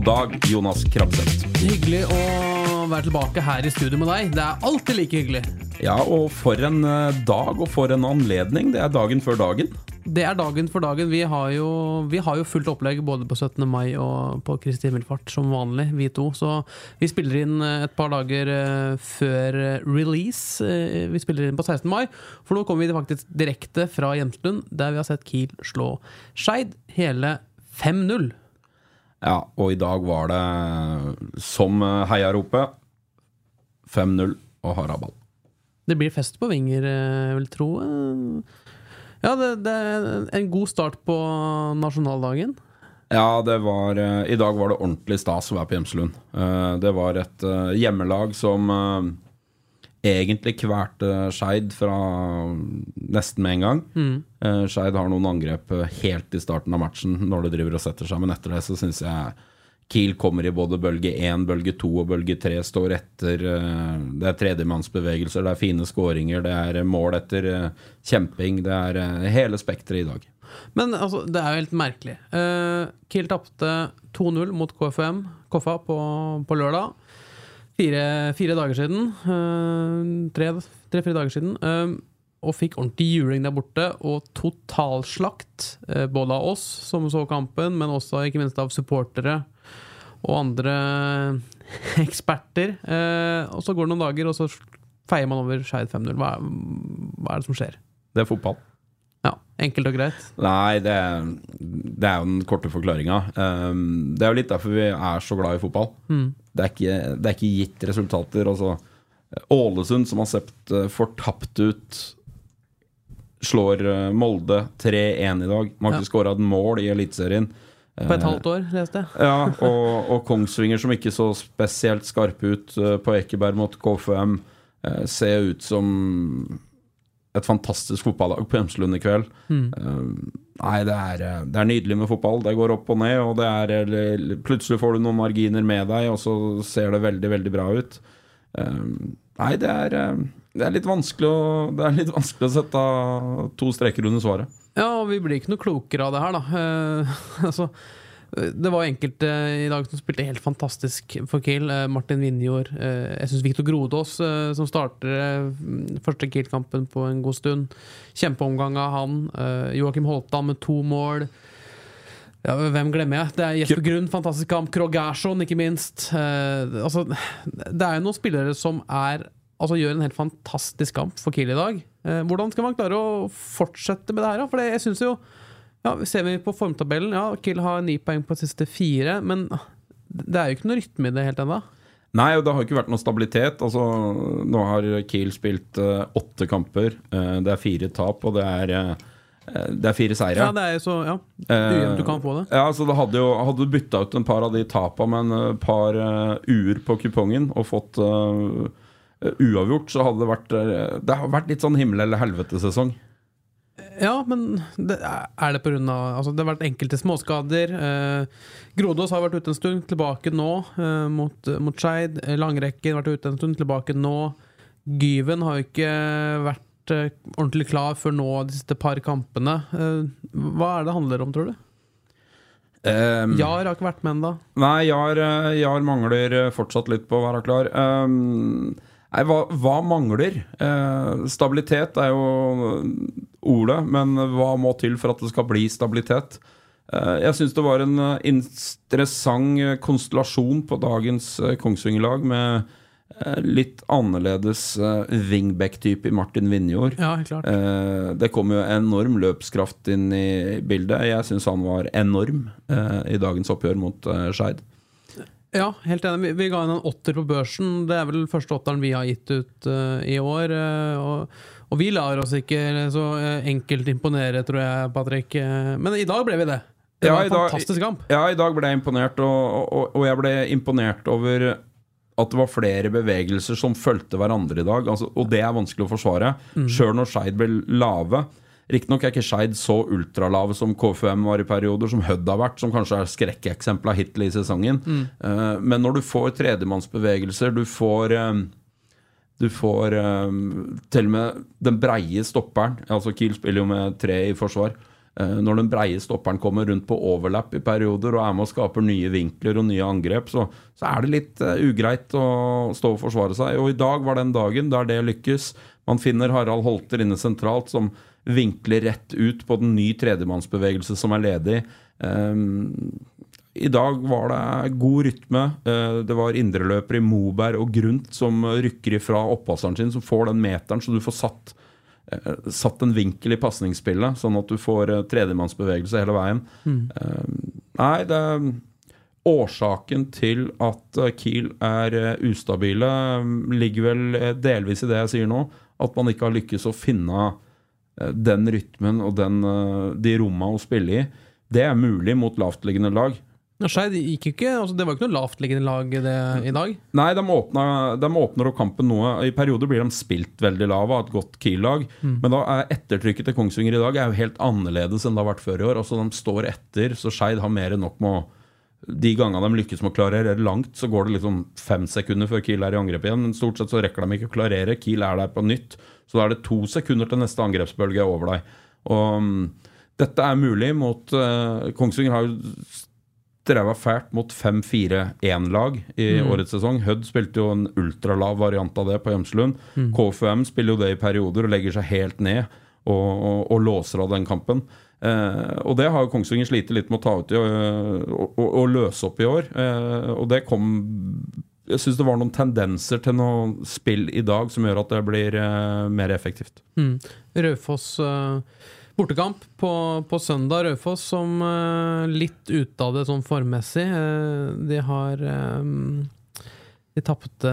God dag, Jonas Krabseth. Hyggelig å være tilbake her i studio med deg. Det er alltid like hyggelig. Ja, og for en eh, dag og for en anledning. Det er dagen før dagen. Det er dagen for dagen. Vi har jo, vi har jo fullt opplegg både på 17. mai og på Kristi himmelfart som vanlig, vi to. Så vi spiller inn eh, et par dager eh, før release. Vi spiller inn på 16. mai, for nå kommer vi faktisk direkte fra Hjemstund, der vi har sett Kiel slå Skeid hele 5-0. Ja, og i dag var det, som eh, heiaropet, 5-0 og haraball. Det blir fest på vinger, eh, jeg vil tro. eh. Ja, det, det er en god start på nasjonaldagen. Ja, det var eh, I dag var det ordentlig stas å være på Gjemselund. Eh, det var et eh, hjemmelag som eh, egentlig kvalte Skeid fra nesten med en gang. Uh, Skeid har noen angrep eh, helt i starten av matchen når det driver og setter seg, men etter det så syns jeg Kiel kommer i både bølge 1, bølge 2 og bølge 3, står etter. eh, Det er tredjemannsbevegelser, det er fine skåringer, det er mål etter eh, kjemping. Det er eh, hele spekteret i dag. Men altså, det er jo helt merkelig. Kiel tapte 2-0 mot KFM, Koffa, på, på lørdag. Fire, fire dager siden. Tre-fire dager siden. Uh, og fikk ordentlig juling der borte, og totalslakt. Uh, både av oss som så kampen, men også ikke minst av supportere og andre eksperter. Og så går det noen dager, og så feier man over Skeid 5-0. Hva, hva er det som skjer? Det er fotball. Ja, Enkelt og greit. Nei, det, det er jo den korte forklaringa. Um, det er jo litt derfor vi er så glad i fotball. Det, er ikke, det er ikke gitt resultater. Altså, Ålesund, som har sett eh, fortapt ut, slår eh, Molde 3-1 i dag. Man har Ja. skåra et mål i Eliteserien. På et halvt år, leste jeg. Ja, og, og Kongsvinger, som ikke så spesielt skarpe ut eh, på Ekeberg mot KFM, eh, ser ut som et fantastisk fotballag på Gjemselund i kveld. Eh, nei, det er, eh, det er nydelig med fotball. Det går opp og ned, og det er Plutselig får du noen marginer med deg, og så ser det veldig, veldig bra ut. Eh, nei, det er, det er litt vanskelig å Det er litt vanskelig å sette to streker under svaret. Ja, og vi blir ikke noe klokere av det her, da. Altså, det var enkelte i dag som spilte helt fantastisk for Kiel. Eh, Martin Vinjord. Eh, jeg syns Viktor Grodås, eh, som starter eh, første Kiel-kampen på en god stund. Kjempeomgang av han. Eh, Joakim Holtan med to mål. Ja, hvem glemmer jeg? Det er Jesper Grunn, fantastisk kamp. Krog Gerson, ikke minst. Eh, altså, det er jo noen spillere som er Altså gjør en helt fantastisk kamp for Kiel i dag. Eh, hvordan skal man klare å fortsette med det her? For jeg synes jo ja, Ser vi på formtabellen, ja, Kiel har ni poeng på de siste fire, men det er jo ikke noe rytme i det helt ennå. Nei, og det har ikke vært noe stabilitet. Altså, nå har Kiel spilt uh, åtte kamper. Uh, det er fire tap, og det er, uh, det er fire seire. Ja, det er så ja, ujevnt du kan få det. Ja, så det hadde jo Hadde du bytta ut en par av de tapa med en par uer på kupongen og fått uavgjort, så hadde det vært Det har vært litt sånn himmel- eller helvete-sesong. Ja, men det, er det pga. Altså, det har vært enkelte småskader. Eh, Grodås har vært ute en stund, tilbake nå eh, mot, mot Skeid. Langrekken har vært ute en stund, tilbake nå. Gyven har jo ikke vært eh, ordentlig klar før nå de siste par kampene. Eh, hva er det det handler om, tror du? Um, Jar har ikke vært med ennå. Nei, Jar, eh, Jar mangler eh, fortsatt litt på å være klar. Um, nei, hva, hva mangler? Eh, stabilitet er jo ordet, men hva må til for at det skal bli stabilitet? Eh, jeg syns det var en eh, interessant eh, konstellasjon på dagens Kongsvinger-lag med litt annerledes wingback-type i Martin Vinjord. Ja, helt klart. Det kom jo enorm løpskraft inn i bildet. Jeg syns han var enorm i dagens oppgjør mot Skeid. Ja, helt enig. Vi, ga inn en åtter på børsen. Det er vel første åtteren vi har gitt ut i år. Og, og, vi lar oss ikke så uh, enkelt imponere, tror jeg, Patrick. men i dag ble vi det. Det ja, var en fantastisk kamp. Ja, i dag ble jeg imponert, og, og, og, jeg ble imponert over at det var flere bevegelser som fulgte hverandre i dag. Altså, og det er vanskelig å forsvare. Mm. Sjøl når Skeid ble lave, Riktignok er ikke Skeid så ultralave som KFUM var i perioder, som Hødd har vært, som kanskje er skrekkeksempelet hittil i sesongen. Mm. Uh, men når du får tredjemannsbevegelser, du får du får um, til og med den breie stopperen altså Kiel spiller jo med tre i forsvar. Uh, når den breie stopperen kommer rundt på overlap i perioder og er med og skaper nye vinkler og nye angrep, så, så er det litt uh, ugreit å stå og forsvare seg. Og i dag var den dagen der det lykkes. Man finner Harald Holter inne sentralt, som vinkler rett ut på den ny tredjemannsbevegelse som er ledig. Um, I dag var det god rytme. Uh, det var indreløpere i Moberg og Grunt som rykker ifra oppvaskeren sin, som får den meteren, så du får satt, uh, satt en vinkel i pasningsspillet, sånn at du får uh, tredjemannsbevegelse hele veien. Mm. nei, det Årsaken til at Kiel er ustabile, ligger vel delvis i det jeg sier nå. At man ikke har lykkes å finne Eh, den rytmen og den, eh, de romma å spille i, det er mulig mot lavtliggende lag. Skeid gikk jo ikke, altså Det var ikke noe lavtliggende lag det, i dag? Nei, de, åpna, de, åpner opp kampen noe. I perioder blir de spilt veldig lav av et godt Kiel-lag. Mm. Men da er ettertrykket til Kongsvinger i dag er jo helt annerledes enn det har vært før i år. Altså De står etter, så Skeid har mer enn nok med å De gangene de lykkes med å klarere langt, så går det liksom fem sekunder før Kiel er i angrep igjen. Men stort sett så rekker de ikke å klarere. Kiel er der på nytt. Så da er det to sekunder til neste angrepsbølge er over deg. Og um, dette er mulig mot uh, Kongsvinger har jo streva fælt mot 5-4-1-lag i mm. årets sesong. Hødd spilte jo en ultralav variant av det på Gjemselund. Mm. KFUM spiller jo det i perioder og legger seg helt ned og, og, og låser av den kampen. Eh, og det har Kongsvinger slitt litt med å ta ut i, og, og, løse opp i år. Eh, og det kom jeg syns det var noen tendenser til noe spill i dag som gjør at det blir eh, mer effektivt. Mm. Raufoss uh, bortekamp på, på, søndag. Raufoss som uh, litt ute av det sånn formmessig. de har um, De tapte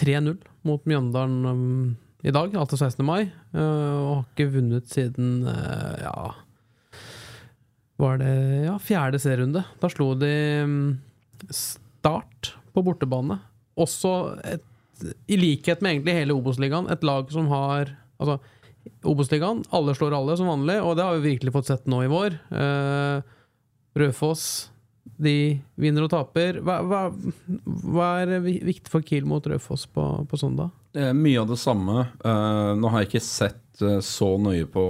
3-0 mot Mjøndalen um, i dag, altså 16. mai, og har ikke vunnet siden ja Var det ja, fjerde serierunde? Da slo de um, Start på bortebane. Også et, i likhet med egentlig hele Obos-ligaen, et lag som har Altså, Obos-ligaen, alle slår alle som vanlig, og det har vi virkelig fått sett nå i vår. Eh, Rødfoss, de vinner og taper. Hva, hva, hva, er viktig for Kiel mot Rødfoss på, på, søndag? Det er mye av det samme. Uh, nå har jeg ikke sett uh, så nøye på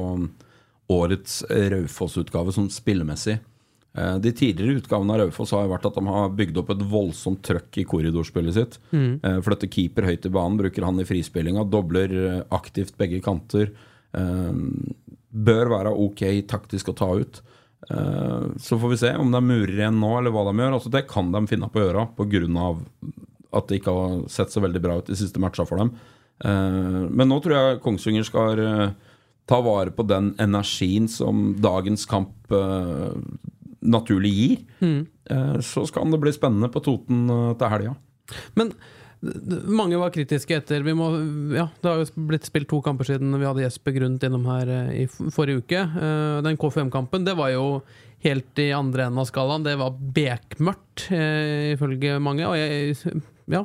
årets Raufoss-utgave som spillemessig. Eh, de tidligere utgavene av Raufoss har vært at de har bygd opp et voldsomt trøkk i korridorspillet sitt. Mm. Eh, Flytter keeper høyt i banen, bruker han i frispillinga, dobler eh, aktivt begge kanter. Bør være ok taktisk å ta ut. Så får vi se om de murer igjen nå, eller hva de gjør. Altså, det kan de finne på å gjøre pga. at det ikke har sett så veldig bra ut de siste matcha for dem. Men nå tror jeg Kongsvinger skal ta vare på den energien som dagens kamp naturlig gir, mm. så skal det bli spennende på Toten eh, til helga. Men mange var kritiske etter må, ja, Det har jo blitt spilt to kamper siden vi hadde Jesper Grundt innom her eh, i forrige uke. Den KFM-kampen det var jo helt i andre enden av skalaen. Det var bekmørkt, ifølge mange. Og jeg, ja,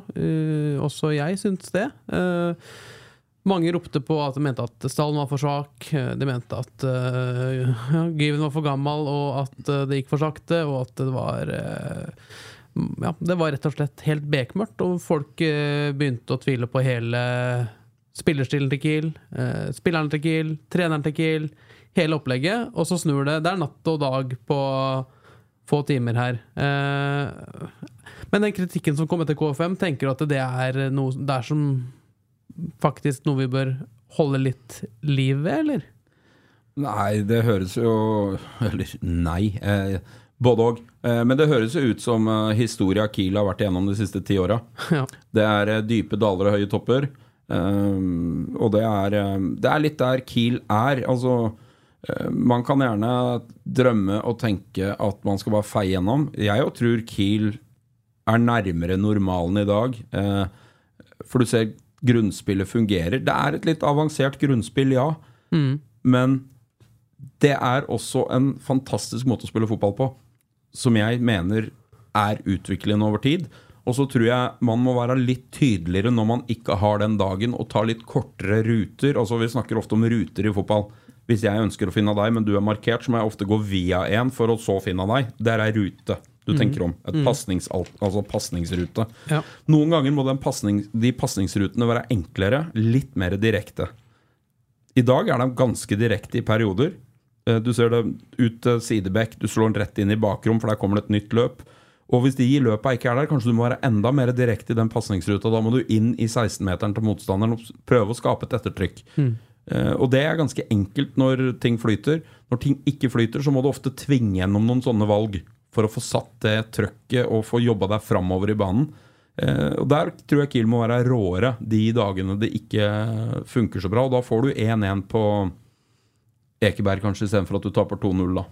også jeg syns det. Mange ropte på at de mente at stallen var for svak. De mente at uh, Given var for gammel, og at uh, det gikk for sakte, og at det var uh, Ja, det var rett og slett helt bekmørkt, og folk uh, begynte å tvile på hele spillerstilen til Kiel, spilleren til Kiel, treneren til Kiel, hele opplegget, og så snur det. Det er natt og dag på få timer her. men den kritikken som kom etter KFM, tenker du at det er noe der som faktisk noe vi bør holde litt liv ved, eller? Nei, det høres jo Eller nei. Eh, både òg. Eh, men det høres jo ut som eh, historia Kiel har vært igjennom de siste ti åra. Ja. Det er eh, dype daler og høye topper. Eh, og det er, eh, det er litt der Kiel er. Altså man kan gjerne drømme og tenke at man skal bare feie gjennom. Jeg jo tror Kiel er nærmere normalen i dag. Eh, for du ser grunnspillet fungerer. Det er et litt avansert grunnspill, ja. Men det er også en fantastisk måte å spille fotball på, som jeg mener er utviklende over tid. Og så tror jeg man må være litt tydeligere når man ikke har den dagen, og ta litt kortere ruter. Altså Vi snakker ofte om ruter i fotball. Hvis jeg ønsker å finne deg, men du er markert, så må jeg ofte gå via en for å så finne deg. Der er rute du tenker om. Et pasningsrute. altså pasningsrute. Ja. Noen ganger må den passning, de pasningsrutene være enklere, litt mer direkte. I dag er de ganske direkte i perioder. Eh, Du ser det ut til sidebekk, du slår den rett inn i bakrom, for der kommer det et nytt løp. Og hvis de i løpet ikke er der, kanskje du må være enda mer direkte i den pasningsruta. Da må du inn i 16-meteren til motstanderen og prøve å skape et ettertrykk. Eh, og det er ganske enkelt når ting flyter. Når ting ikke flyter, så må du ofte tvinge gjennom noen sånne valg for å få satt det trøkket og få jobba deg framover i banen. Eh, og Der tror jeg Kiel må være råere de dagene det ikke funker så bra. Og da får du 1-1 på Ekeberg kanskje istedenfor at du taper 2-0, da.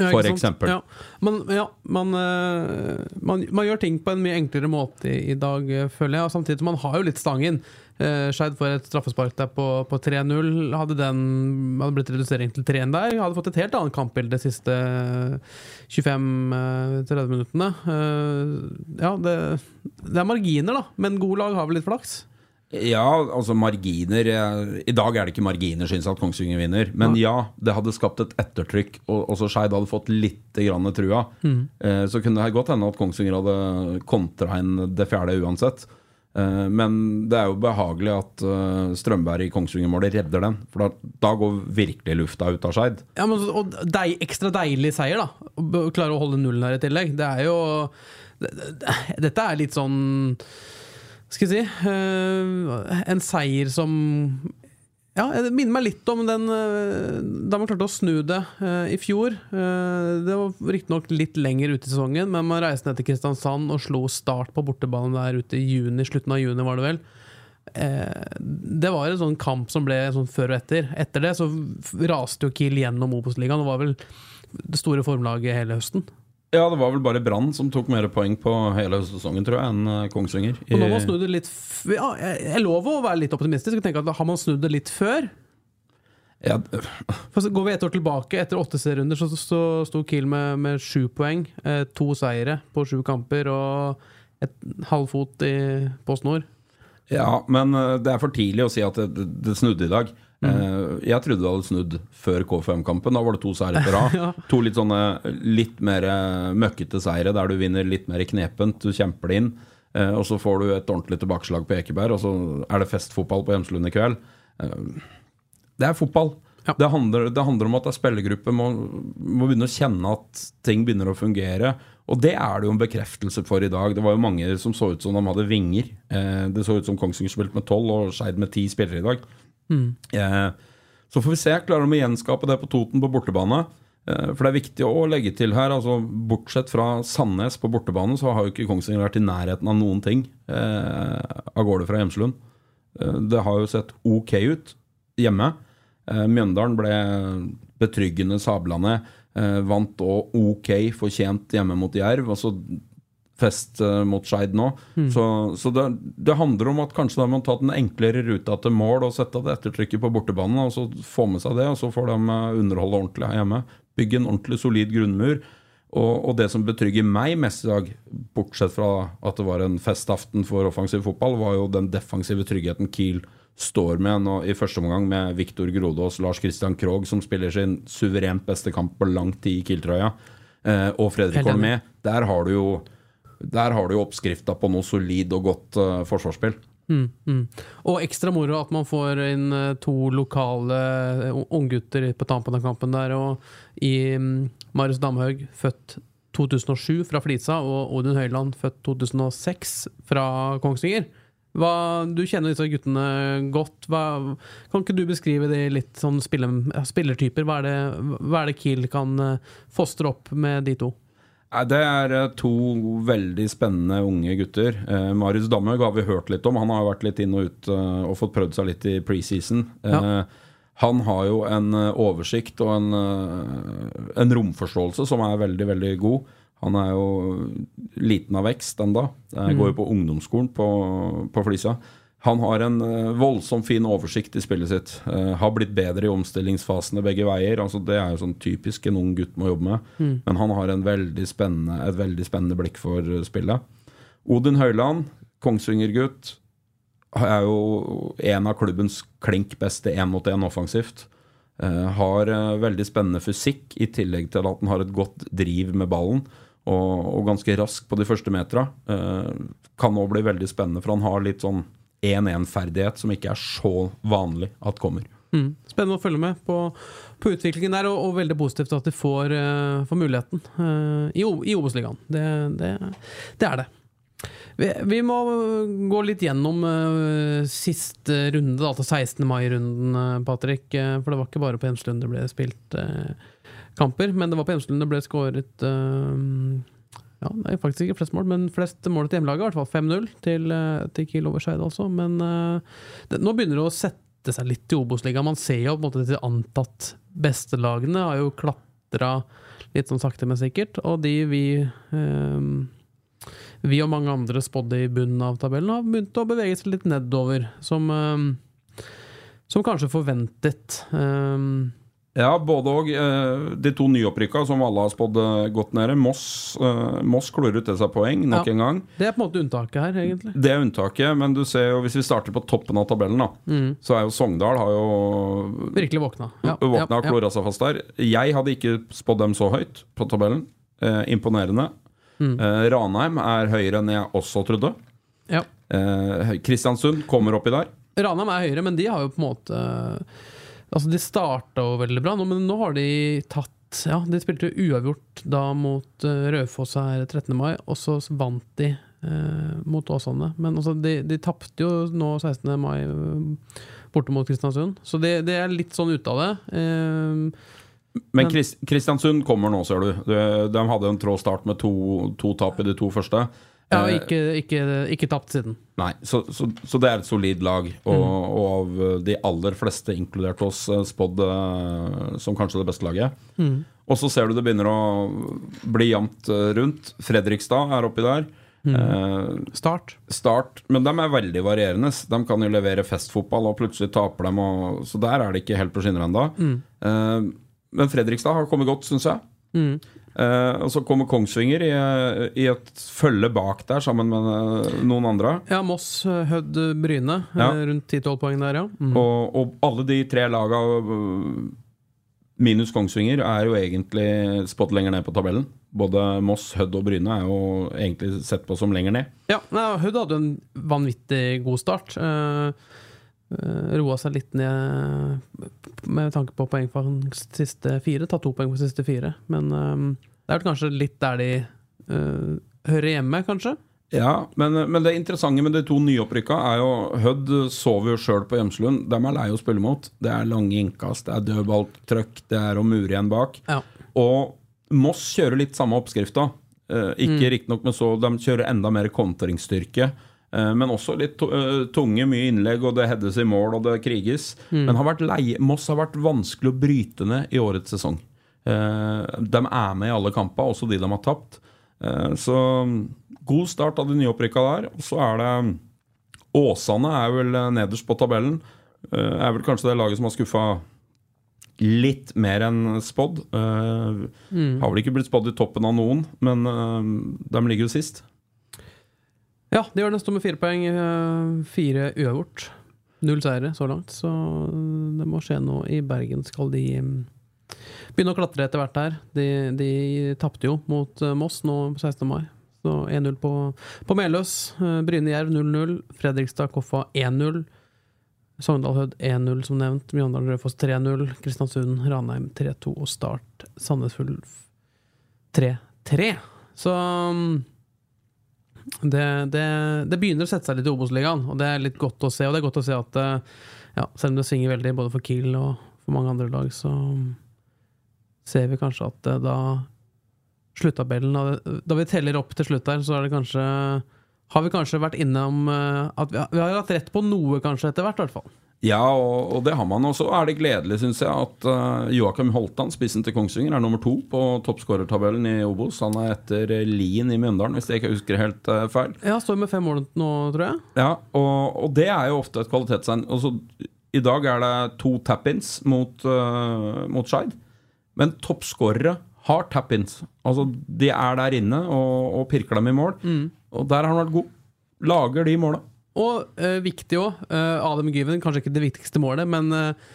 For ja, eksempel. Ja. Man, ja, man, eh, man, man gjør ting på en mye enklere måte i, i dag, eh, føler jeg. Og samtidig man har jo litt stangen. Uh, Skeid får et straffespark der på, på 3-0. Hadde den hadde blitt redusering til 3-1 der, hadde fått et helt annet kampbilde de siste 25-30 minuttene. Eh, ja, det, det er marginer, da. Men gode lag har vel litt flaks? Ja, altså marginer eh, I dag er det ikke marginer, syns jeg, at Kongsvinger vinner. Men ja, det hadde skapt et ettertrykk, og også Skeid hadde fått litt grann trua. Mm. Så kunne det godt hende at Kongsvinger hadde kontra inn det fjerde uansett. Eh, Men det er jo behagelig at eh, Strømberg i Kongsvinger-målet redder den. For da, da går virkelig lufta ut av Skeid. Ja, men, og deig, ekstra deilig seier, da. Å klare å holde nullen her i tillegg. Det er jo det, det, Dette er litt sånn Skal jeg si eh, En seier som Ja, det minner meg litt om den eh, da man klarte å snu det eh, i fjor. Eh, det var riktignok litt lenger ute i sesongen, men man reiste ned til Kristiansand og slo Start på bortebane der ute i juni, slutten av juni, var det vel. Eh, det var en sånn kamp som ble sånn før og etter. Etter det så raste jo Kiel gjennom Obos-ligaen og var vel det store formlaget hele høsten. Ja, det var vel bare Brann som tok mer poeng på hele sesongen, tror jeg, enn Kongsvinger. Kongsvinger. Og nå man snudd det litt ja, Jeg lover å være litt optimistisk og tenke at har man snudd det litt før ja, For så Går vi ett år tilbake, etter åtte serierunder, så, så sto Kiel med, med sju poeng. Eh, to seire på sju kamper og et halvfot i Post Nord. Ja, men eh, det er for tidlig å si at det, det snudde i dag. Eh, Jeg trodde det hadde snudd før K5-kampen. Da var det to seire på rad. Ja. To litt sånne litt mer eh, møkkete seire der du vinner litt mer knepent. Du kjemper det inn. eh, Og så får du et ordentlig tilbakeslag på Ekeberg, og så er det festfotball på Hjemslund i kveld. Det er fotball. Ja. Det, handler, det handler om at det er spillergruppe må, må begynne å kjenne at ting begynner å fungere. Og det er det jo en bekreftelse for i dag. Det var jo mange som så ut som de hadde vinger. Det så ut som Kongsvinger spilte med tolv og Skeid med ti spillere i dag. Eh, så får vi se. Klarer de å gjenskape det på Toten på bortebane? Eh, for det er viktig å legge til her. altså Bortsett fra Sandnes på bortebane, så har jo ikke Kongsvinger vært i nærheten av noen ting eh, av gårde fra Hjemslund. Eh, det har jo sett ok ut hjemme. Eh, Mjøndalen ble betryggende sablende. Eh, vant òg ok fortjent hjemme mot Jerv. Og så fest eh, mot Skeid nå. Så, så det, det handler om at kanskje da man tatt den enklere ruta til mål og sette det ettertrykket på bortebanen, og så få med seg det, og så får de eh, underholde ordentlig her hjemme. Bygge en ordentlig solid grunnmur. Og, og det som betrygger meg mest i dag, bortsett fra at det var en festaften for offensiv fotball, var jo den defensive tryggheten Kiel står med nå i første omgang med Viktor Grodås, Lars Christian Krogh, som spiller sin suverent beste kamp på lang tid i Kiel-trøya, eh, og Fredrik. Holmé. Der har du jo der har du jo oppskrifta på noe solid og godt uh, forsvarsspill. Mm, mm. Og ekstra moro at man får inn eh, to lokale eh, unggutter på tampen av kampen der. Og i mm, Marius Damhaug, født 2007 fra Flisa, og Odin Høiland, født 2006 fra Kongsvinger. Hva, du kjenner disse guttene godt. Hva, kan ikke du beskrive de litt sånn spille, spillertyper? Hva er, det, hva er det Kiel kan fostre opp med de to? Det er eh, to veldig spennende unge gutter. Eh, Marius Damhaug har vi hørt litt om. Han har jo vært litt inn og ut eh, og fått prøvd seg litt i preseason. Eh, han har jo en oversikt og en, en romforståelse som er veldig, veldig god. Han er jo liten av vekst ennå. Går jo på ungdomsskolen på, på Flisa. Han har en uh, voldsomt fin oversikt i spillet sitt. Uh, har blitt bedre i omstillingsfasene begge veier. Altså, det er jo sånn typisk en ung gutt må jobbe med. Mm. Men han har en veldig et veldig spennende blikk for uh, spillet. Odin Høyland, Kongsvinger-gutt, er jo en av klubbens klink beste én mot én offensivt. har veldig spennende fysikk, i tillegg til at han har et godt driv med ballen. Og, og ganske rask på de første metera. kan òg bli veldig spennende, for han har litt sånn 1-1-ferdighet som ikke er så vanlig at kommer. Mm. Spennende å følge med på, på utviklingen der, og, og, veldig positivt at de får, uh, får muligheten uh, i, i Obos-ligaen. Det, det, det, er det. Vi, vi, må gå litt gjennom uh, siste runde, da, til 16. mai-runden, Patrick. for det var ikke bare på Hjemslund det ble spilt kamper, men det var på Hjemslund det ble skåret ja, det er faktisk ikke flest mål, men flest mål til hjemmelaget. I hvert fall 5-0 til, eh, til Kiel over Skeid, altså. Men uh, det, nå begynner det å sette seg litt i Obos-ligaen. Man ser jo på en måte de antatt beste lagene har jo klatra litt sånn sakte, men sikkert. Og de vi um, vi og mange andre spådde i bunnen av tabellen, har begynt å bevege seg litt nedover, som, um, som kanskje forventet. Ja, både òg. Eh, de to nyopprykka som alle har spådd eh, godt nede. Moss, eh, Moss klorer ut til seg poeng nok ja, en gang. Det er på en måte unntaket her, egentlig. Det er unntaket, men du ser jo, hvis vi starter på toppen av tabellen, da, mm. så er jo Sogndal har jo Virkelig våkna. Ja, våkna og klora seg fast der. Jeg hadde ikke spådd dem så høyt på tabellen. Eh, imponerende. Mm. Eh, Ranheim er høyere enn jeg også trodde. Ja. Eh, Kristiansund kommer oppi der. Ranheim er høyere, men de har jo på en måte Altså, de starta jo veldig bra, nå, men nå har de tatt Ja, de spilte jo uavgjort da mot uh, Raufoss her 13. mai, og så vant de uh, mot Åsane. Men altså, de, de tapte jo nå 16. mai uh, borte mot Kristiansund, så det, det, er litt sånn ute av det. Uh, men Kristiansund kommer nå, ser du. De, de hadde en trå start med to, to tap i de to første. Ja, eh, ikke, ikke, ikke tapt siden. Nei, så, så, så, det er et solid lag. Og, mm. og, av de aller fleste, inkludert oss, eh, spådd som kanskje det beste laget. Mm. Og så ser du det begynner å bli jevnt rundt. Fredrikstad er oppi der. Mm. Eh, start. Start. Men de er veldig varierende. De kan jo levere festfotball, og plutselig taper dem. Og, så der er det ikke helt på skinner ennå. Mm. Uh, men Fredrikstad har kommet godt, syns jeg. Mm. Uh, og så kommer Kongsvinger i, i, et følge bak der, sammen med uh, noen andre. Ja, Moss, eh, Hødd, Bryne. Ja. Rundt 10-12 poeng der, ja. Mm. Og, og, alle de tre laga, minus Kongsvinger, er jo egentlig spot lenger ned på tabellen. Både Moss, Hødd og Bryne er jo egentlig sett på som lenger ned. Ja, Hødd hadde en vanvittig god start. Uh, roa seg litt ned med tanke på poeng for siste fire. Ta to poeng på siste fire. Men um, det er vel kanskje litt der de uh, hører hjemme, kanskje? Ja, men, men, det interessante med de to nyopprykka er jo Hødd sover jo sjøl på Gjemslund. Dem er lei å spille mot. Det er lange innkast, det er dødballtrøkk, det er å mure igjen bak. Ja. Og Moss kjører litt samme oppskrifta. Eh, ikke mm. riktignok med så De kjører enda mer kontringsstyrke. Eh, men også litt eh, tunge, mye innlegg, og det heades i mål, og det kriges. Mm. Men har vært leie, Moss har vært vanskelig å bryte ned i årets sesong. Eh, de er med i alle kamper, også de de har tapt. Så god start av de nyopprykka der. Og så er det Åsane er vel nederst på tabellen. Er vel kanskje det laget som har skuffa litt mer enn spådd. Mm. Har vel ikke blitt spådd i toppen av noen, men de ligger jo sist. Ja, de gjør nesten med fire poeng. Eh, fire uavgjort. Null seire så langt, så det må skje noe i Bergen. Skal de mm, begynne å klatre etter hvert her? De, de tapte jo mot eh, Moss nå på 16. mai. Så 1-0 på, på Meløs. Eh, Bryne Jerv 0-0. Fredrikstad Koffa 1-0. Sogndal Hødd 1-0, som nevnt. Mjøndalen-Rødfoss 3-0. Kristiansund Ranheim 3-2 og Start Sandnes Ulf 3-3. Så mm, det, det, det, begynner å sette seg litt i Obos-ligaen, og det er litt godt å se. Og det er godt å se at eh, ja, selv om det svinger veldig både for Kiel og for mange andre lag, så ser vi kanskje at eh, da sluttabellen Da vi teller opp til slutt her, så er det kanskje Har vi kanskje vært innom eh, at vi har, vi har hatt rett på noe, kanskje, etter hvert, i hvert fall. Ja, og, og det har man. Og så er det gledelig, syns jeg, at uh, Joakim Holtan, spissen til Kongsvinger, er nummer to på toppskårertabellen i Obos. Han er etter uh, Lien i Mjøndalen, hvis jeg ikke husker helt uh, feil. Ja, står med fem mål nå, tror jeg. Ja, og, og det er jo ofte et kvalitetstegn. Altså, I dag er det to tap-ins mot, uh, mot Skeid, men toppskårere har tap-ins. Altså, de er der inne og, og pirker dem i mål, og der har han vært god. Lager de måla. Og uh, viktig òg, Adam Gyven, kanskje ikke det viktigste målet, men uh,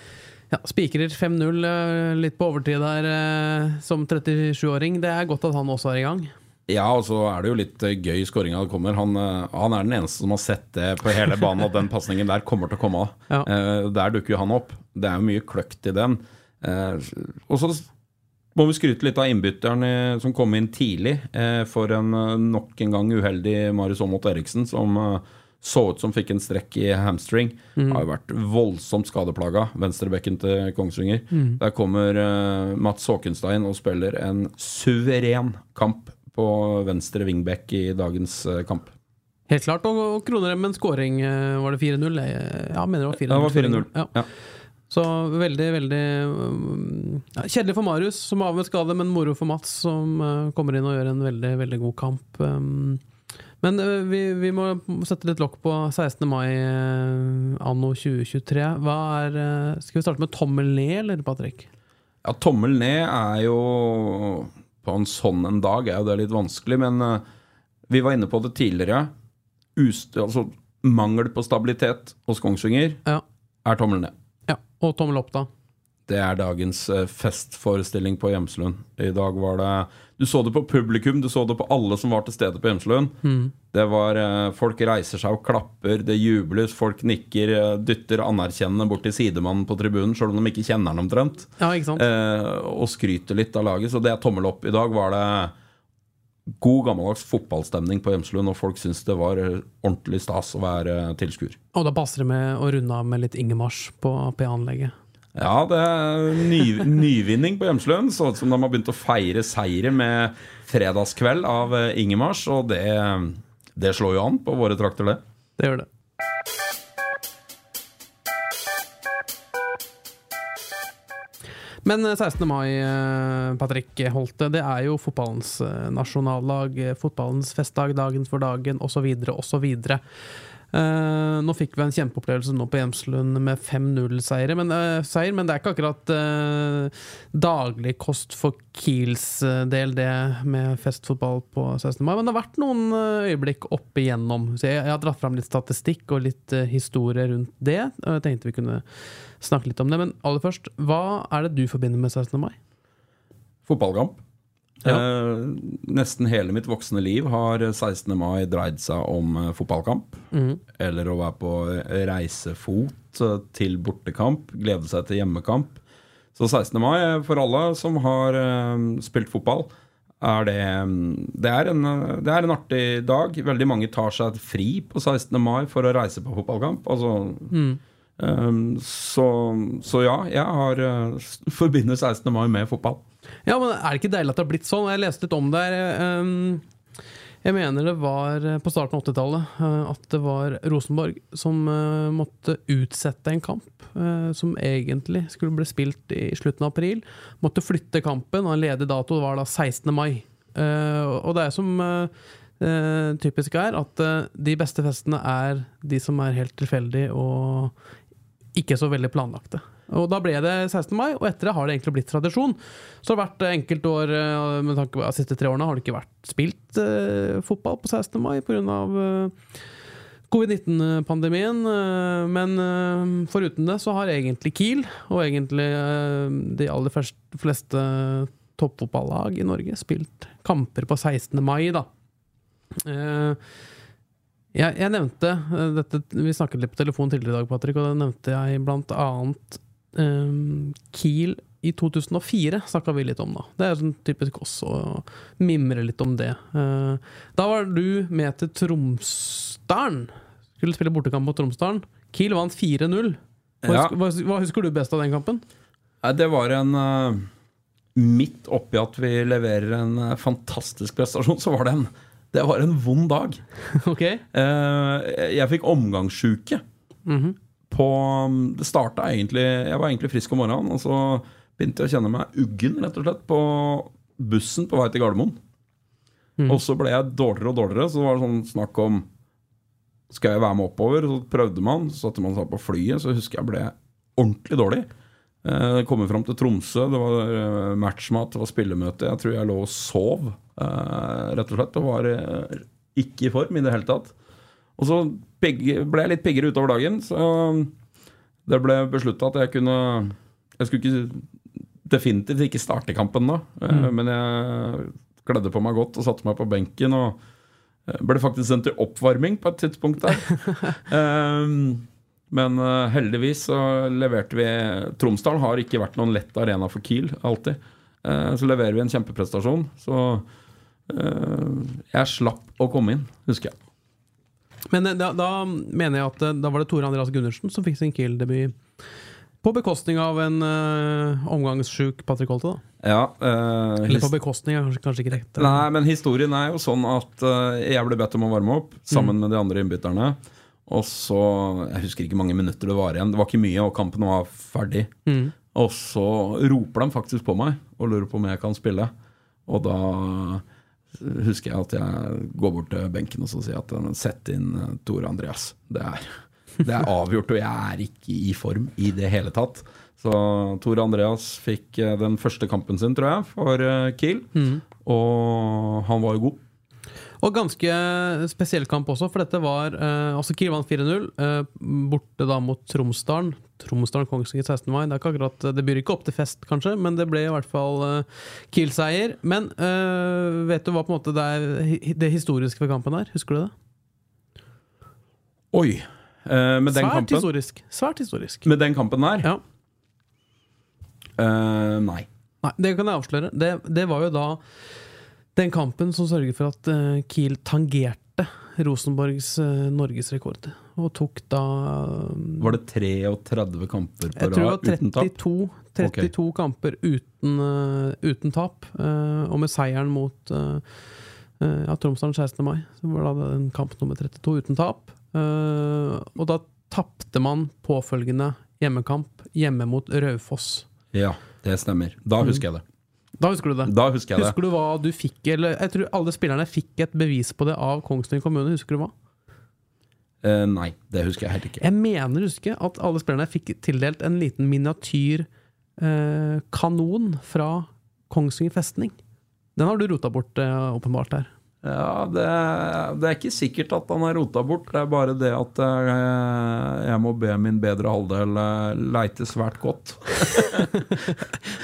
ja, spikrer 5-0 eh, litt på overtid der eh, som 37-åring. Det er godt at han også er i gang. Ja, og så er det jo litt eh, gøy skåringa det kommer. Han, eh, han er den eneste som har sett det på hele banen, at den pasningen der kommer til å komme av. Ja. Eh, der dukker jo han opp. Det er jo mye kløkt i den. Eh, og så må vi skryte litt av innbytteren eh, som kom inn tidlig eh, for en eh, nok en gang uheldig Marius Aamodt Eriksen, som eh, så ut som fikk en strekk i hamstring. Har jo vært voldsomt skadeplaga, venstrebekken til Kongsvinger. Der kommer uh, Mats Håkenstein og spiller en suveren kamp på venstre wingback i dagens uh, kamp. Helt klart. Og, og kroner dem med en scoring. Uh, Var det 4-0? Eh, Ja, mener det var 4-0. Det var 4-0. Ja. Ja. Så veldig, veldig um, ja, Kjedelig for Marius, som har av med skade, men moro for Mats, som kommer inn og gjør en veldig, veldig god kamp. Um, men uh, vi, vi må sette litt lokk på 16. mai uh, anno 2023. Hva er uh, Skal vi starte med tommel ned, eller, Patrick? Ja, tommel ned er jo På en sånn en dag er jo det litt vanskelig, men eh, vi var inne på det tidligere. Ust, altså, mangel på stabilitet hos Kongsvinger Ja. er tommel ned. ja. Og tommel opp, da. Det er dagens eh, festforestilling på Gjemselund. I dag var det Du så det på publikum, du så det på alle som var til stede på Gjemselund. Det var eh, Folk reiser seg og klapper, det jubles, folk nikker, eh, dytter anerkjennende bort til sidemannen på tribunen, sjøl om de ikke kjenner han omtrent. Ja, ikke eh, og skryter litt av laget. Så det er tommel opp. I dag var det god gammeldags fotballstemning på Gjemselund, og folk syntes det var ordentlig stas å være tilskuer. Og da passer det med å runde av med litt Ingemars på P-anlegget. Ja, det er ny, nyvinning på Hjemslund. Så ut som de har begynt å feire seire med fredagskveld av eh, Ingemars, og det, det slår jo an på våre trakter, det. Det gjør det. Men eh, 16. mai, eh, Patrick Holte, det er jo fotballens nasjonallag, eh, fotballens festdag, dagen for dagen osv. osv. Uh, nå fikk vi en kjempeopplevelse nå på Hjemslund med 5-0-seier, men, uh, men det er ikke akkurat uh, daglig kost for Kiels eh, del, det med festfotball på 16. mai. Men det har vært noen eh, øyeblikk opp igjennom. Så jeg, jeg har dratt fram litt statistikk og litt eh, historie rundt det. Og jeg tenkte vi kunne snakke litt om det. Men aller først, hva er det du forbinder med 16. mai? Fotballkamp. Ja. Eh, nesten hele mitt voksne liv har 16. mai dreid seg om eh, fotballkamp. Eller å være på reisefot eh, til bortekamp, glede seg til hjemmekamp. Så 16. mai eh, for alle som har eh, spilt fotball, er det mm, det er, en, eh, det er en artig dag. Veldig mange tar seg fri på 16. mai for å reise på fotballkamp. Altså, eh, så, så ja, jeg har uh, forbinder 16. mai med fotball. Ja, men Er det ikke deilig at det har blitt sånn? Jeg leste litt om det her. Um, Jeg mener det var eh, på starten av 80-tallet uh, at det var Rosenborg som uh, måtte utsette en kamp uh, som egentlig skulle bli spilt i slutten av april. Måtte flytte kampen, og en ledig dato var da 16. mai. Eh, Og det er som eh, eh, typisk er, at eh, de beste festene er de som er helt tilfeldige og ikke så veldig planlagte. Og da ble det 16. mai, og etter det har det egentlig blitt tradisjon. Så det vært enkelte år, eh, med tanke på de siste tre årene, har det ikke vært spilt eh, fotball på 16. mai pga. Uh, covid-19-pandemien. eh, men eh, foruten det så har egentlig Kiel, og egentlig eh, de aller fleste toppfotballag i Norge, spilt kamper på 16. mai, da. Eh, jeg, jeg nevnte eh, dette, Vi snakket litt på telefon tidligere i dag, Patrick, og da nevnte jeg blant annet eh, Kiel i 2004 snakka vi litt om, da. Det er sånn typisk oss å mimre litt om det. Uh, da var du med til Tromsdalen. Skulle spille bortekamp mot Tromsdalen. Kiel vant 4-0. Hva, Ja. hva, hva husker du best av den kampen? Nei, det var en uh, Midt oppi at vi leverer en uh, fantastisk prestasjon, så var det en Det var en vond dag. ok? Eh, jeg fikk omgangssjuke på Det starta egentlig Jeg var egentlig frisk om morgenen, og så begynte jeg å kjenne meg uggen, rett og slett, på bussen på vei til Gardermoen. Og så ble jeg dårligere og dårligere, så det var sånn snakk om Skal jeg være med oppover? Så prøvde man, så satte man seg på flyet, så husker jeg ble ordentlig dårlig. Eh, Kommer fram til Tromsø, det var eh, matchmat, det var spillemøte. Jeg tror jeg lå og sov, eh, rett og slett. Og var ikke i form i det hele tatt. Og så ble jeg litt piggere utover dagen, så det ble beslutta at jeg kunne Jeg skulle ikke definitivt ikke starte kampen da, mm. men jeg kledde på meg godt og satte meg på benken. og ble faktisk sendt til oppvarming på et tidspunkt der. Ehm, men uh, heldigvis så leverte vi Tromsdal har ikke vært noen lett arena for Kiel, alltid. Uh, så leverer vi en kjempeprestasjon. Så uh, jeg slapp å komme inn, husker jeg. Men da, da mener jeg at da var det Tore Andreas Gundersen som fikk sin Kiel-debut. På bekostning av en uh, omgangssjuk Patrick Holte, da. Ja, uh, Eller på bekostning, kanskje, kanskje ikke rett. Nei, men historien er jo sånn at uh, jeg ble bedt om å varme opp sammen med de andre innbytterne. Og så Jeg husker ikke mange minutter det var igjen. Det var ikke mye, og kampen var ferdig. Mm. Og så roper de faktisk på meg og lurer på om jeg kan spille. Og da husker jeg at jeg går bort til benken og så sier at sett inn eh, Tore Andreas. Det er, det er avgjort, og jeg er ikke i form i det hele tatt. Så Tore Andreas fikk eh, den første kampen sin, tror jeg, for Kiel. Kiel. Og han var jo god. Og ganske spesiell kamp også, for dette var eh, Altså Kiel vant 4-0, eh, borte da mot Tromsdalen. Tromsdalen Kongsvinger 16. mai. Det, er ikke akkurat, det byr ikke opp til fest, kanskje, men det ble i hvert fall eh, Kiel-seier. Men eh, vet du hva på en måte det, er, det historiske ved kampen er? Husker du det? Oi! Eh, med, den Svært kampen, historisk. Svært historisk. med den kampen der? Ja. Eh, nei. Nei, det kan jeg avsløre. Det, det var jo da den kampen som sørget for at eh, Kiel tangerte Rosenborgs uh, norgesrekord. Og tok da Var det 33 kamper på Jeg tror det var uten tap? 32, 32 kamper uten, eh, uten tap. eh, og med seieren mot ja, Tromsdalen 16. mai, så var det en kamp nummer 32 uten tap. Eh, og da tapte man påfølgende hjemmekamp hjemme mot Raufoss. Ja, det stemmer. Da husker jeg det. Da husker du det? Da husker jeg det. Husker du hva du fikk Eller jeg tror alle spillerne fikk et bevis på det av Kongsvinger kommune. Husker du hva? Eh, nei, det husker jeg heller ikke. Jeg mener å huske at alle spillerne fikk tildelt en liten miniatyr eh, kanon fra Kongsvinger festning. Den har du rota bort, eh, åpenbart her. Ja, det, det er ikke sikkert at han har rota bort. Det er bare det at jeg, jeg må be min bedre halvdel eh, leite svært godt.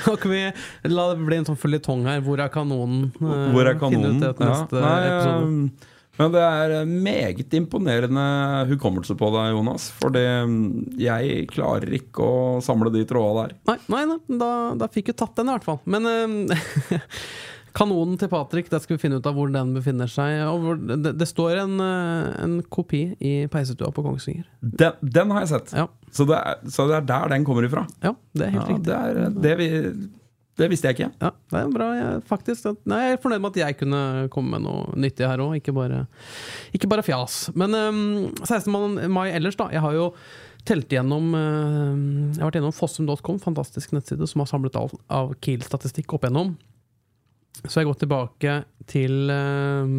Kan vi la det bli en sånn føljetong her? Hvor er kanonen? Eh, Hvor er finne kanonen? ut det til Ja, nei, episode. eh, Men det er eh, meget imponerende hukommelse på deg, Jonas. For jeg klarer ikke å samle de trådene der. Nei, nei, nei da, da fikk du tatt den i hvert fall. Men eh, kanonen til Patrick, der skal vi finne ut av hvor den befinner seg. Og hvor, det, det står en, eh, en kopi i peisestua på Kongsvinger. Den, den har jeg sett. Ja, Så det, er, så det er der den kommer ifra. ja det er helt Ja, riktig. det, er, det, vi, det visste jeg ikke. Ja, det er bra. Jeg, faktisk, nei, jeg er fornøyd med at jeg kunne komme med noe nyttig her òg, ikke, ikke bare fjas. Men um, 16. mai ellers, da. Jeg har jo telt igjennom ehm, Jeg har vært gjennom fossum.com, fantastisk nettside som har samlet alt av Kiel-statistikk opp igjennom. Så jeg går tilbake til eh,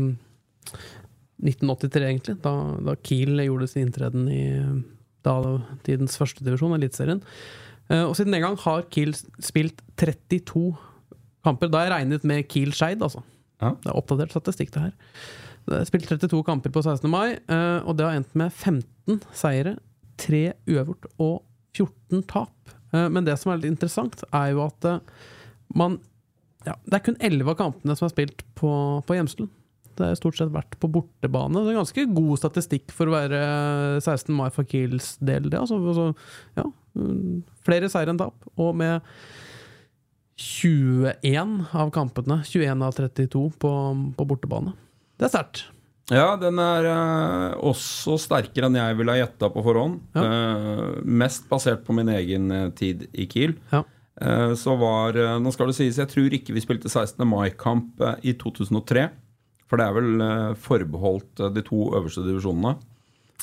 1983, egentlig, da, da Kiel gjorde sin inntreden i da tidens første divisjon, Eliteserien. Eh, og siden den gang har Kiel spilt 32 kamper. Da har jeg regnet med Kiel-Skeid, altså. Ja. Det er oppdatert statistikk, det her. Det er spilt 32 kamper på 16. mai, eh, og det har endt med 15 seire, 3 uavgjort og 14 tap. Eh, Men det som er litt interessant, er jo at eh, man ja, Det er kun 11 av kampene som er spilt på, på Hjemstuen. Det har stort sett vært på bortebane. Det er ganske god statistikk for å være 16. mai for Kiels del. Det, altså, altså, ja, mm, flere seire enn tap. Og med 21 av kampene, 21 av 32 på, på bortebane. Det er sterkt. Ja, den er eh, også sterkere enn jeg ville ha gjetta på forhånd. Eh, mest basert på min egen eh, tid i Kiel. Ja. Eh, så var eh, Nå skal det sies, jeg tror ikke vi spilte 16. mai-kamp eh, i 2003. For det er vel eh, forbeholdt eh, de to øverste divisjonene.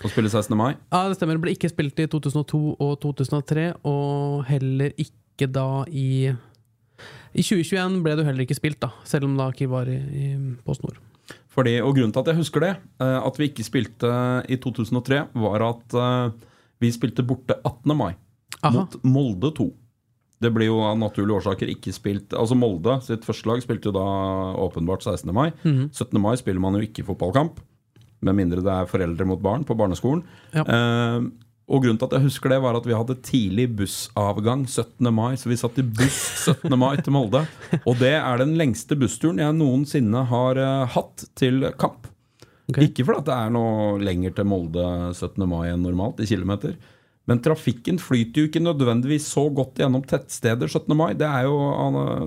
å spille 16. mai. Ja, det stemmer. Det ble ikke spilt i 2002 og 2003, og heller ikke da i I 2021 ble det heller ikke spilt, da, selv om da Kiel var i, i Post Nord. Fordi, og grunnen til at jeg husker det, at vi ikke spilte i 2003, var at vi spilte borte 18. mai Aha. mot Molde 2. Det blir jo av naturlige årsaker ikke spilt Altså Molde sitt første lag spilte jo da åpenbart 16. mai. Mhm. 17. mai spiller man jo ikke fotballkamp, med mindre det er foreldre mot barn på barneskolen. Ja. Eh, og grunnen til at jeg husker det, var at vi hadde tidlig bussavgang 17. mai. Så vi satt i buss 17. mai til Molde. Og det er den lengste bussturen jeg noensinne har uh, hatt til kamp. Okay. Ikke fordi det er noe lenger til Molde 17. mai enn normalt, i kilometer. Men trafikken flyter jo ikke nødvendigvis så godt gjennom tettsteder 17. mai. Det er jo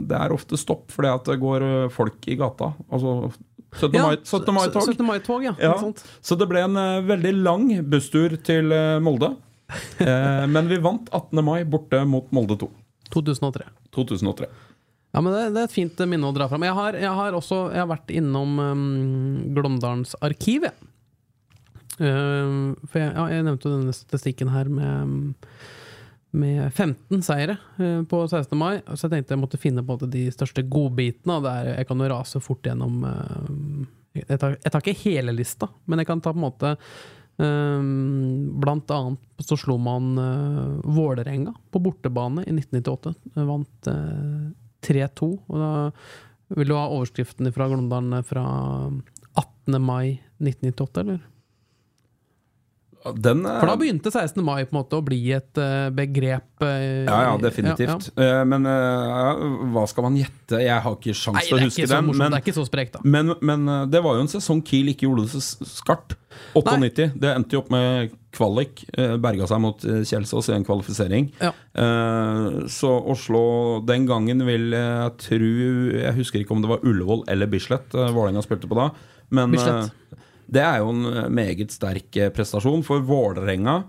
det er ofte stopp fordi at det går eh, folk i gata. Altså 17. Ja, mai- 17. mai-tog. 17. mai-tog, ja. Ja. Så det ble en eh, veldig lang busstur til eh, Molde. Eh, men vi vant 18. mai borte mot Molde 2. 2003. 2003. Ja, men det, det er et fint minne å dra fram. Jeg har, jeg har også jeg har vært innom um, Glåmdalens arkiv, jeg. Uh, for jeg, ja, jeg nevnte denne statistikken her med, med 15 seire uh, på 16. mai. Så jeg tenkte jeg måtte finne på de største godbitene. og det er- Jeg kan jo rase fort gjennom uh, jeg, tar, jeg tar ikke hele lista, men jeg kan ta på en måte Blant annet så slo man uh, Vålerenga på bortebane i 1998. Vant uh, 3-2. Og da vil du ha overskriften fra Glåmdalen fra 18. mai 1998, eller? Den, For da begynte 16. mai på en måte å bli et eh, begrep. eh, Ja, ja, definitivt. ja, ja. Eh, men hva skal man gjette? Jeg har ikke sjanse sjans til å huske den. morsomt. Men, det er ikke så sprekt, da. men, men det var jo en sesong Kiel ikke gjorde det så skarpt. 98. Det endte jo opp med kvalik. Berga seg mot Kjelsås i en kvalifisering. Ja. Så Oslo den gangen vil jeg tro Jeg husker ikke om det var Ullevål eller Bislett Vålerenga spilte på da. Men Bislett. Eh, det er jo en meget sterk eh, prestasjon. For Vålerenga,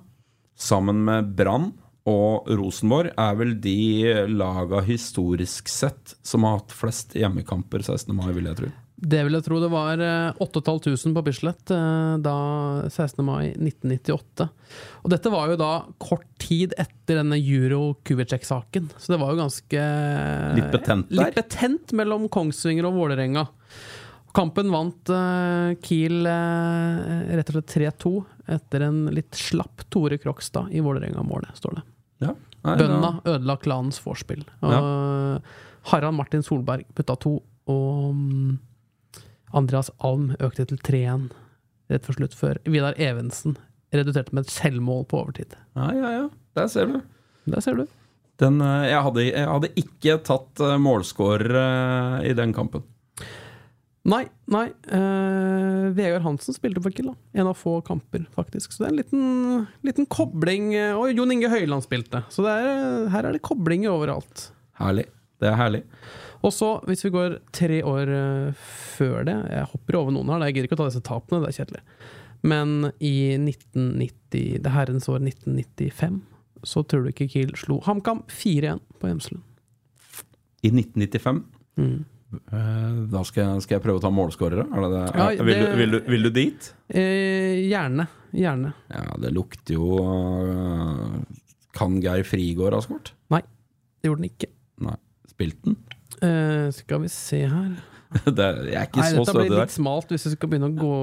sammen med Brann og Rosenborg, er vel de laga historisk sett som har hatt flest hjemmekamper 16. mai, vil jeg tro. Det vil jeg tro. Det var eh, 8500 på Bislett eh, da 16. mai 1998. Og dette var jo da kort tid etter denne Euro-Kubicek-saken. så det var jo ganske Litt betent der. Litt betent mellom Kongsvinger og Vålerenga. Kampen vant uh, Kiel uh, rett og slett 3-2 etter en litt slapp Tore Krokstad i Vålerenga-målet, står det. Ja. Nei, Bønna ja. ødela klanens vorspiel. Og Harald Martin Solberg putta to, og mm, Andreas Alm økte til 3-1 rett før slutt, før Vidar Evensen reduserte med et selvmål på overtid. Ja, ja, ja. Der ser du. Der ser du. Den, eh, jeg, hadde, jeg hadde ikke tatt målscorer eh, i den kampen. Nei, nei. eh, Vegard Hansen spilte for Kiel, da. En av få kamper, faktisk. Så det er en liten, liten kobling. eh, Og Jon Inge Høyland spilte. Så det er, her er det koblinger overalt. Herlig. Det er herlig. Og så, hvis vi går tre år eh, før det Jeg hopper over noen her, jeg gidder ikke å ta disse tapene, det er kjedelig. Men i 1990, det herrens år 1995, så tror du ikke Kiel slo HamKam 4-1 på Hjemslund. I 1995 Mm. Eh, Da skal jeg, skal jeg prøve å ta målskårere? Er det det? Ja, Eh, vil, det- du, vil, du, vil du dit? Eh, gjerne. Gjerne. Ja, det lukter jo øh, Kan Geir Frigård ha skåret? Det gjorde den ikke. Nei. Spilte den? Eh, skal vi se her det, jeg er ikke Nei, så dette blir litt der. smalt hvis vi skal begynne å gå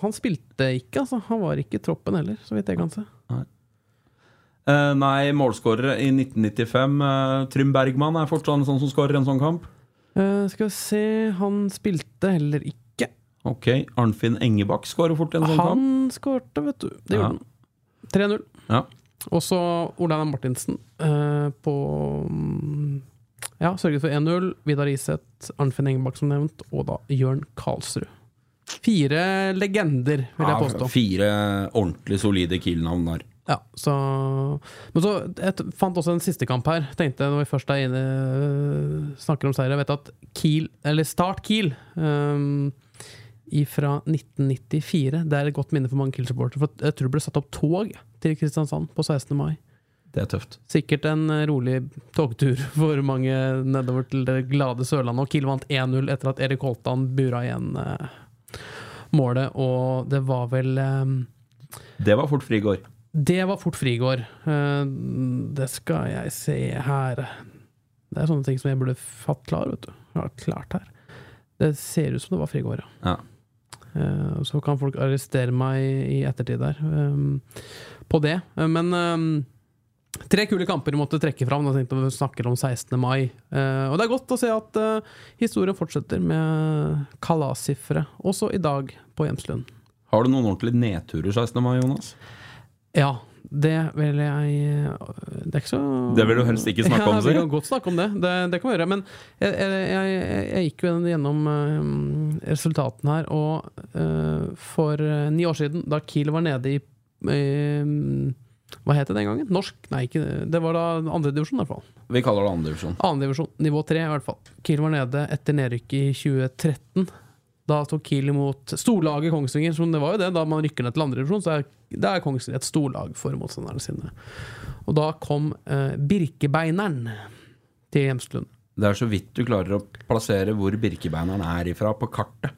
Han spilte ikke, altså. Han var ikke i troppen heller, så vidt jeg kan se. Eh, nei, målskårere i 1995. Uh, Trym Bergman er fortsatt en sånn som skårer en sånn kamp. Eh, skal vi se Han spilte heller ikke. Ok, Arnfinn Engebakk skårer fort en sånn kamp. Han skårte, vet du. Det Ja. gjorde han. 3-0. Ja. Og så Olaug Martinsen uh, på mm, Ja, sørget for 1-0. Vidar Iseth, Arnfinn Engebakk som nevnt, og da Jørn Karlsrud. Fire legender, vil jeg Ja. Fire ordentlig solide Kiel-navn der. Ja, så Men så jeg fant også en siste kamp her. Tenkte Når vi først er inne øh, snakker om seier Jeg vet at Kiel, eller Start Kiel um, fra 1994 Det er et godt minne for mange Kiel-supportere. For jeg tror det ble satt opp tog til Kristiansand på 16. mai. Det er tøft. Sikkert en eh, rolig togtur for mange nedover til det glade Sørlandet. Og Kiel vant 1-0 etter at Erik Holtan bura igjen eh, målet, og det var vel um, Det var fort Frigård. Det var fort Frigård. Eh, Det skal jeg se her Det er sånne ting som jeg burde fatt klar, vet du. Ja, klart her. Det ser ut som det var Frigård, ja. Ja. Eh, Så kan folk arrestere meg i ettertid der um, på det. Eh, Men um, tre kule kamper vi måtte trekke fram. Da tenkte vi snakker om 16. mai. Og det er godt å se at historien fortsetter med kalassifre, også i dag på Hjemslund. Har du noen ordentlige nedturer 16. mai, Jonas? Ja, det vil jeg Det er ikke så Det vil du helst ikke snakke om, Ja, vi kan godt snakke om det. Det, det kan vi gjøre. Men jeg, jeg, jeg, gikk jo gjennom eh, resultatene her, og eh, for eh, ni år siden, da Kiel var nede i eh, Hva het det den gangen? Norsk? Nei, ikke det var da andredivisjon, i hvert fall. Vi kaller det andredivisjon. Andredivisjon, nivå tre i hvert fall. Kiel var nede etter nedrykket i 2013. Da tok Kiel imot storlaget Kongsvinger, som det var jo det da man rykker ned til andredivisjon. Så er, det er Kongsvinger et storlag for motstanderne sine. Og da kom eh, Birkebeineren til Hjemslund. Det er så vidt du klarer å plassere hvor Birkebeineren er ifra på kartet.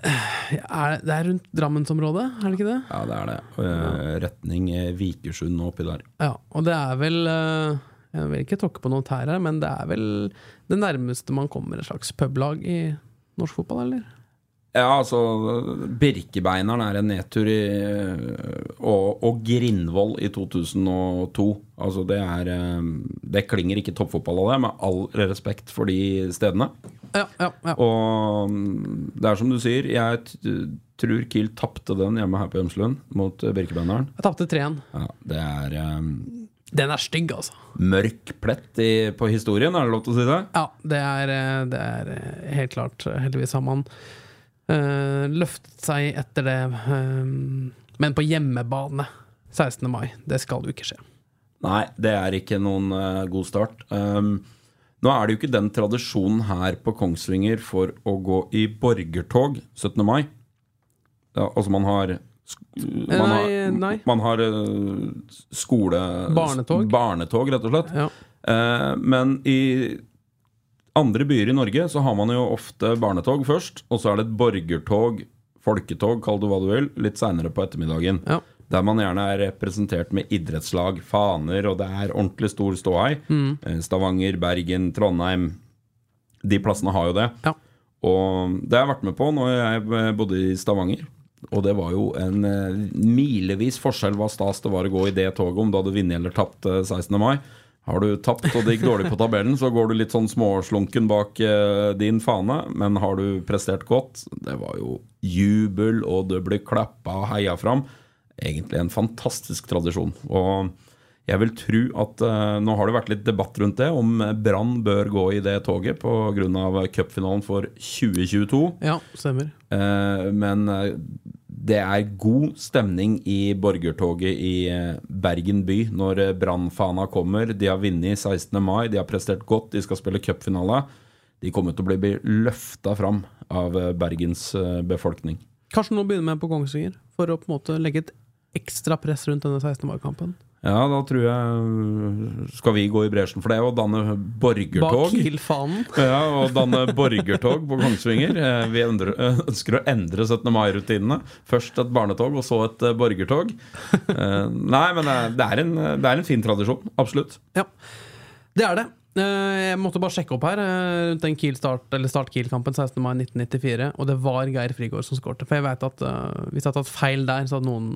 Er, det er rundt Drammensområdet, er det ikke det? Ja, det er det. Eh, Retning eh, Vikersund og oppi der. Ja, og det er vel eh, Jeg vil ikke tråkke på noen tær her, men det er vel det nærmeste man kommer et slags publag i norsk fotball, eller? Ja, altså Birkebeineren er en nedtur i eh, Og, og Grindvoll i 2002. Altså det er eh, Det klinger ikke toppfotball av det, med all respekt for de stedene. Ja, ja, ja. Og mm, det er som du sier, jeg tror Kiel tapte den hjemme her på Hjemslund mot eh, Birkebeineren. Jeg tapte 3-1. Ja, det er um Den er stygg, altså. mørk plett i, på historien, er det lov til å si det? Ja, det er, det er helt klart. Heldigvis har man eh, løftet seg etter det. um, men på hjemmebane 16. mai, det skal jo ikke skje. Nei, det er ikke noen uh, god start. Um, nå er det jo ikke den tradisjonen her på Kongsvinger for å gå i borgertog 17. mai. Ja, altså man har man Nei, har, nei. Man har eh, skole... Barnetog. Barnetog, rett og slett. Ja. Eh, men i andre byer i Norge så har man jo ofte barnetog først, og så er det et borgertog, folketog, kall det hva du vil, litt seinere på ettermiddagen. Ja. Der man gjerne er representert med idrettslag, faner, og det er ordentlig stor ståhei. Mm. Eh, Stavanger, Bergen, Trondheim. De plassene har jo det. Ja. Og det har jeg vært med på når jeg bodde i Stavanger. Og det var jo en eh, milevis forskjell hva stas det var å gå i det toget, om du hadde vunnet eller tapt eh, 16. mai. Har du tapt og det gikk dårlig på tabellen, så går du litt sånn småslunken bak eh, din fane. Men har du prestert godt Det var jo jubel, og det ble klappa og heia fram. Egentlig en fantastisk tradisjon. Og jeg vil tro at eh, Nå har det vært litt debatt rundt det, om Brann bør gå i det toget pga. cupfinalen for 2022. Ja, stemmer. Eh, men det er god stemning i borgertoget i eh, Bergen by når eh, Brannfana kommer. De har vunnet 16. mai, de har prestert godt, de skal spille cupfinale. De kommer til å bli løfta fram av eh, Bergens befolkning. Kanskje noen begynner med på Kongsvinger, for å på en måte legge et ekstra press rundt denne 16. mai-kampen. Ja, da tror jeg Skal vi gå i bresjen for det og danne borgertog? Ja, og danne borgertog på Kongsvinger. Eh, Vi eh, ønsker å endre 17. mai-rutinene. Først et barnetog, og så et eh, borgertog. Eh, Nei, men det er- en, det er en fin tradisjon. Absolutt. Ja, det er det. Eh, Jeg måtte bare sjekke opp her eh, rundt den Kiel start, eller Start Kiel-kampen 16. mai 1994, og det var Geir Frigård som skårte. For jeg vet at eh, hvis jeg hadde tatt feil der, så hadde noen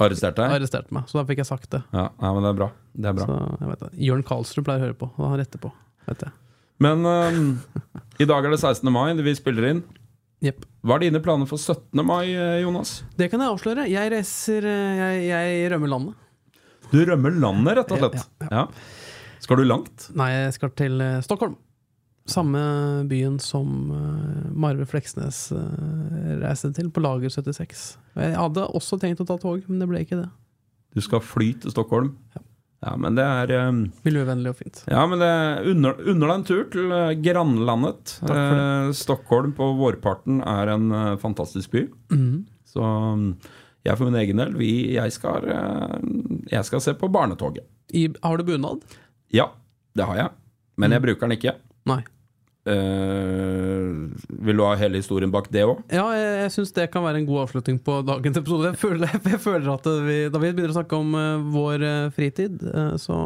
Arrestert deg? arrestert meg. Så da fikk jeg sagt det. Ja, nei, men det er bra. Det er bra. Så jeg vet det. Jørn Karlsrud pleier å høre på, og han retter på. Vet jeg. Men um, i dag er det 16. mai, vi spiller inn. Yep. Hva er dine planer for 17. mai, eh, Jonas? Det kan jeg avsløre. Jeg reiser eh, Jeg, jeg rømmer landet. Du rømmer landet, rett og slett. Ja, Ja. Skal du langt? Nei, jeg skal til eh, Stockholm. Samme byen som eh, Marve Fleksnes eh, reiste til, på Lager 76. Jeg hadde også tenkt å ta tog, men det ble ikke det. Du skal fly til Stockholm? Ja, men det er um, Miljøvennlig og fint. Ja, men det unner, deg en tur til grannlandet. Eh, Stockholm på vårparten er en fantastisk by. Mm. Så jeg for min egen del, vi, jeg, skal, jeg skal se på barnetoget. I, har du bunad? Ja, det har jeg. Men jeg bruker den ikke. Nei. Uh, vil du ha hele historien bak det òg? Ja, jeg, jeg syns det kan være en god avslutning på dagens episode. Jeg føler, jeg føler at vi, Da vi begynner å snakke om uh, vår eh, fritid, uh, så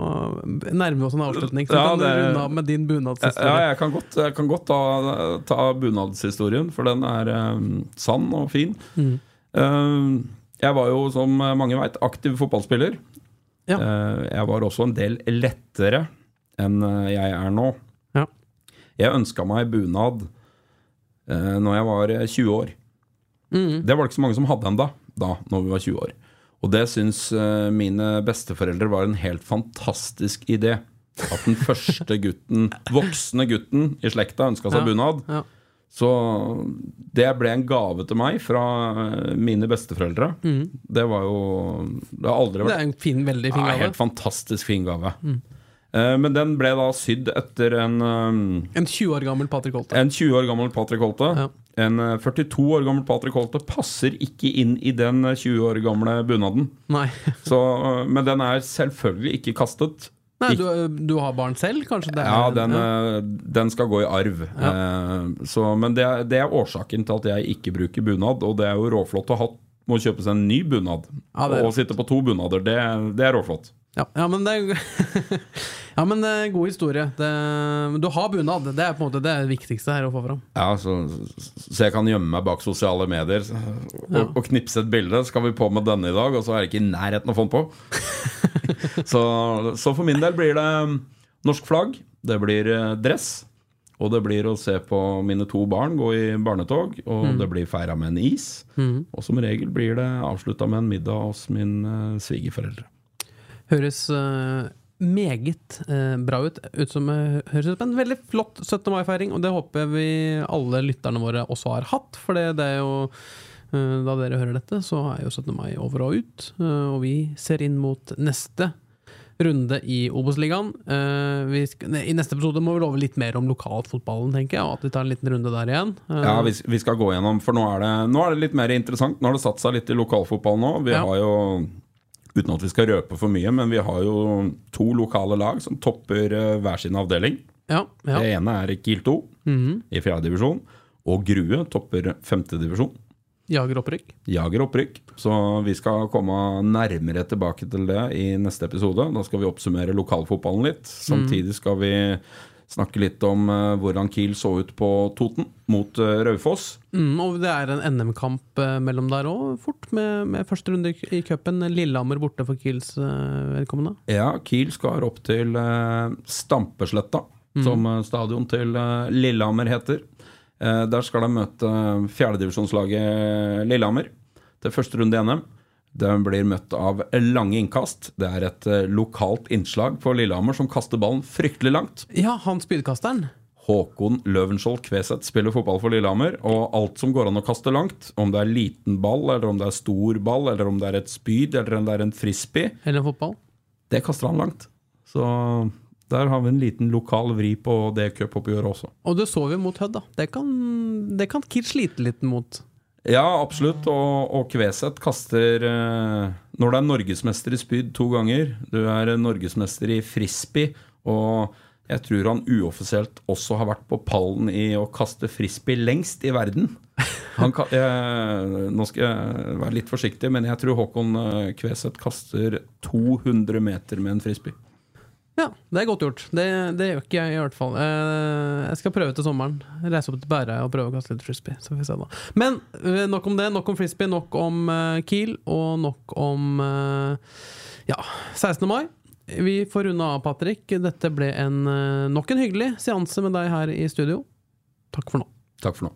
nærmer vi oss en avslutning. Så Ja, kan du runde av med din Ja, jeg kan godt, jeg kan godt ta, ta bunadshistorien, for den er um, sann og fin. Mm. Jeg var jo, som mange veit, aktiv fotballspiller. Ja. Jeg var også en del lettere enn jeg er nå. Jeg ønska meg bunad eh, når jeg var eh, 20 år. Mm. Det var det ikke så mange som hadde ennå, da når vi var 20 år. Og det syns eh, mine besteforeldre var en helt fantastisk idé. At den første gutten, voksne gutten i slekta ønska seg Ja. bunad. Ja. Så det ble en gave til meg fra eh, mine besteforeldre. Det var jo Det har aldri vært Det er en fin, veldig fin gave. Mm. Helt fantastisk fin gave. Eh, men den ble da sydd etter en eh, En 20 år gammel Patrick Holte. en 20 år gammel Patrick Holte. Ja. En eh, 42 år gammel Patrick Holte passer ikke inn i den eh, 20 år gamle bunaden. Nei, Så, eh, men den er selvfølgelig ikke kastet. Nei du, du har barn selv, kanskje? Det Ja, den, ja. den skal gå i arv. Ja. Så, men det det er årsaken til at jeg ikke bruker bunad, og det er jo råflott å ha må kjøpe seg en ny bunad. Ja, Og sitte på to bunader, det, det er råflott. Ja, ja, men det er Ja, men er god historie. Det, du har bunad. Det er på en måte det, det viktigste her å få fram. Ja, så, så jeg kan gjemme meg bak sosiale medier og, Ja. og knipse et bilde. Skal vi på med denne i dag? Og så er det ikke i nærheten å få den på. så, så for min del blir det norsk flagg, det blir eh, dress, og det blir å se på mine to barn gå i barnetog, og det blir feira med en is. Og som regel blir det avslutta med en middag hos min uh, svigerforeldre. Høres eh, meget eh, bra ut. ut som, eh, høres ut som en veldig flott 17. mai-feiring, og det håper vi alle lytterne våre også har hatt. For det, det er jo eh, Da dere hører dette, så er jo 17. mai over og ut, eh, og vi ser inn mot neste runde i Obos-ligaen. Eh, I neste episode må vi love litt mer om lokalfotballen, tenker jeg, og at vi tar en liten runde der igjen. Eh, Ja, vi, vi skal gå gjennom, for nå er, det, nå er det litt mer interessant. Nå har det satt seg litt i lokalfotballen nå. Vi Ja. har jo, uten at vi skal røpe for mye, men vi har jo to lokale lag som topper eh, hver sin avdeling. ja, ja. Det ene er Kiel 2 Mhm. i fjerde divisjon, og Grue topper femte divisjon. Jager opprykk. Jager opprykk, så vi skal komme nærmere tilbake til det i neste episode. Da skal vi oppsummere lokalfotballen litt. Samtidig skal vi snakke litt om eh, hvordan Kiel så ut på Toten mot eh, Raufoss. Mm, og det er en NM-kamp eh, mellom der òg, fort, med, med første runde i- cupen. Lillehammer borte for Kiels vedkommende. Ja, Kiel skal opp til Stampesletta, som eh, stadion til eh, Lillehammer heter. Der skal de møte fjerdedivisjonslaget Lillehammer til første runde i NM. De blir møtt av lange innkast. Det er et eh, lokalt innslag på Lillehammer som kaster ballen fryktelig langt. Ja, han spydkasteren. Håkon Løvenskiold Kveseth spiller fotball for Lillehammer, og alt som går an å kaste langt, om det er liten ball, eller om det er stor ball, eller om det er et spyd, eller om det er en frisbee, Eller en fotball. det kaster han langt. Så der har vi en liten lokal vri på det cupoppgjøret også. Og det så vi mot Hødd, da. Det kan, det kan Kiel slite litt mot. Ja, absolutt. Og, og Kveseth kaster eh, Når du er norgesmester i spyd to ganger, du er norgesmester i frisbee, og jeg tror han uoffisielt også har vært på pallen i å kaste frisbee lengst i verden. Han ka jeg, nå skal jeg være litt forsiktig, men jeg tror Håkon Kveset Kveseth kaster 200 meter med en frisbee. Ja, det er godt gjort. Det, det gjør ikke jeg i hvert fall. Eh, jeg skal prøve til sommeren. Reise opp til Bære og prøve å kaste litt frisbee. Så får vi se da. Men eh, nok om det. Nok om frisbee, nok om eh, Kiel, og nok om ja, 16. mai. Vi får runde av, Patrick. Dette ble en, nok en hyggelig seanse med deg her i studio. Takk for nå. Takk for nå.